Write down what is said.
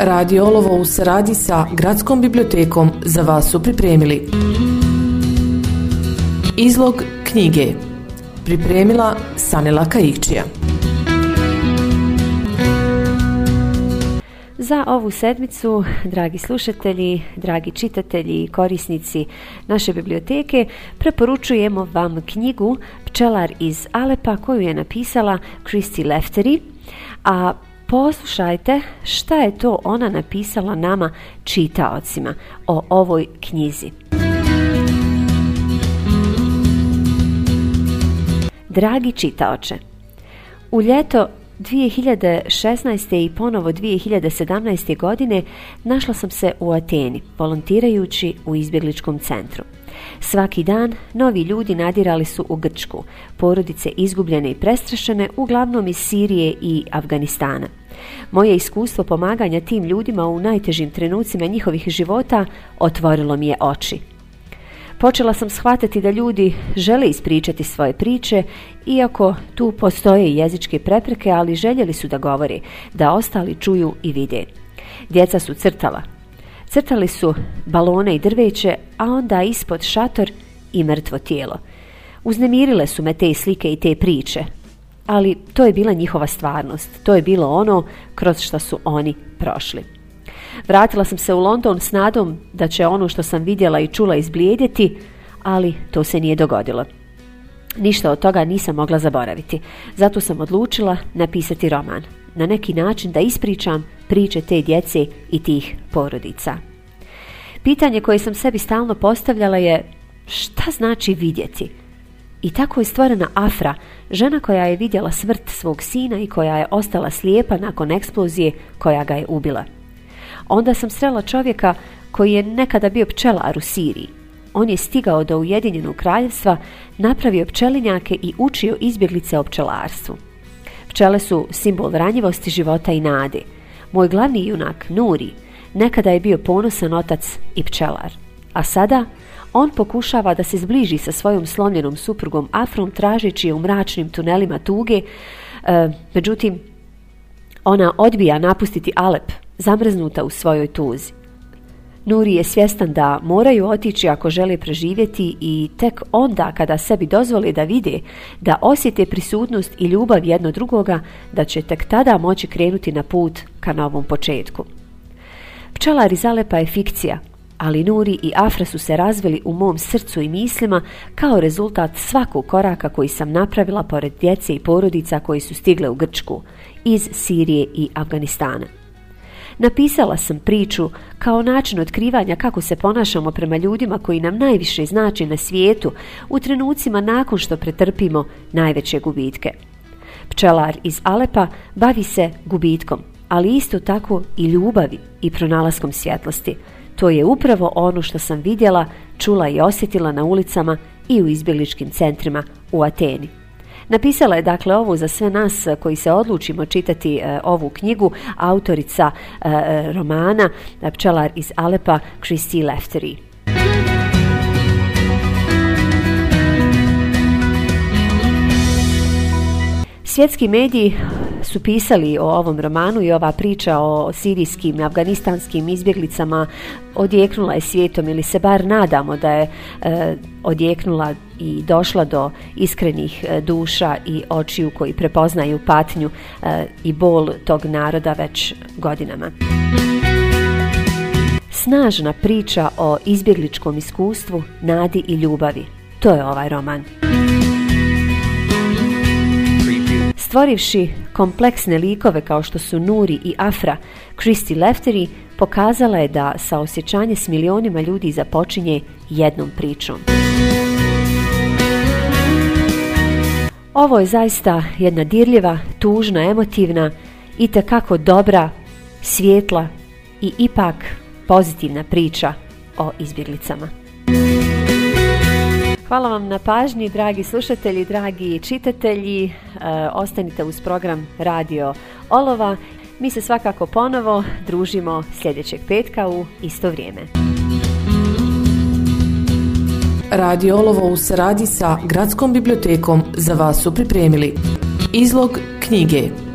Radio Olovo u saradnji sa Gradskom bibliotekom za vas su pripremili Izlog knjige Pripremila Sanela Kajičija Za ovu sedmicu, dragi slušatelji, dragi čitatelji i korisnici naše biblioteke, preporučujemo vam knjigu Pčelar iz Alepa koju je napisala Christy Lefteri, a poslušajte šta je to ona napisala nama čitaocima o ovoj knjizi. Dragi čitaoče, u ljeto 2016. i ponovo 2017. godine našla sam se u Ateni, volontirajući u izbjegličkom centru. Svaki dan novi ljudi nadirali su u Grčku, porodice izgubljene i prestrašene uglavnom iz Sirije i Afganistana. Moje iskustvo pomaganja tim ljudima u najtežim trenucima njihovih života otvorilo mi je oči. Počela sam shvatiti da ljudi žele ispričati svoje priče, iako tu postoje jezičke prepreke, ali željeli su da govori, da ostali čuju i vide. Djeca su crtala. Crtali su balone i drveće, a onda ispod šator i mrtvo tijelo. Uznemirile su me te slike i te priče, ali to je bila njihova stvarnost, to je bilo ono kroz što su oni prošli. Vratila sam se u London s nadom da će ono što sam vidjela i čula izblijedjeti, ali to se nije dogodilo. Ništa od toga nisam mogla zaboraviti, zato sam odlučila napisati roman, na neki način da ispričam priče te djece i tih porodica. Pitanje koje sam sebi stalno postavljala je šta znači vidjeti? I tako je stvorena Afra, žena koja je vidjela smrt svog sina i koja je ostala slijepa nakon eksplozije koja ga je ubila. Onda sam srela čovjeka koji je nekada bio pčelar u Siriji. On je stigao do Ujedinjenog kraljevstva, napravio pčelinjake i učio izbjeglice o pčelarstvu. Pčele su simbol ranjivosti života i nade. Moj glavni junak, Nuri, nekada je bio ponosan otac i pčelar. A sada on pokušava da se zbliži sa svojom slomljenom suprugom Afrom tražeći je u mračnim tunelima tuge, e, međutim ona odbija napustiti Alep, zamrznuta u svojoj tuzi. Nuri je svjestan da moraju otići ako žele preživjeti i tek onda kada sebi dozvoli da vide, da osjete prisutnost i ljubav jedno drugoga, da će tek tada moći krenuti na put ka novom početku. Pčelar iz Alepa je fikcija, ali Nuri i Afra su se razvili u mom srcu i mislima kao rezultat svakog koraka koji sam napravila pored djece i porodica koji su stigle u Grčku iz Sirije i Afganistana. Napisala sam priču kao način otkrivanja kako se ponašamo prema ljudima koji nam najviše znači na svijetu u trenucima nakon što pretrpimo najveće gubitke. Pčelar iz Alepa bavi se gubitkom, ali isto tako i ljubavi i pronalaskom svjetlosti. To je upravo ono što sam vidjela, čula i osjetila na ulicama i u izbjegličkim centrima u Ateni. Napisala je dakle ovo za sve nas koji se odlučimo čitati e, ovu knjigu, autorica e, e, romana Pčelar iz Alepa, Christy Lefteri. Svjetski mediji su pisali o ovom romanu i ova priča o sirijskim i afganistanskim izbjeglicama odjeknula je svijetom ili se bar nadamo da je e, odjeknula i došla do iskrenih e, duša i očiju koji prepoznaju patnju e, i bol tog naroda već godinama. Snažna priča o izbjegličkom iskustvu, nadi i ljubavi. To je ovaj roman. Stvorivši kompleksne likove kao što su Nuri i Afra, Christy Lefteri pokazala je da saosjećanje s milionima ljudi započinje jednom pričom. Ovo je zaista jedna dirljiva, tužna, emotivna i tekako dobra, svijetla i ipak pozitivna priča o izbjeglicama. Hvala vam na pažnji, dragi slušatelji, dragi čitatelji. E, ostanite uz program Radio Olova. Mi se svakako ponovo družimo sljedećeg petka u isto vrijeme. Radio Olovo u saradi sa Gradskom bibliotekom za vas su pripremili izlog knjige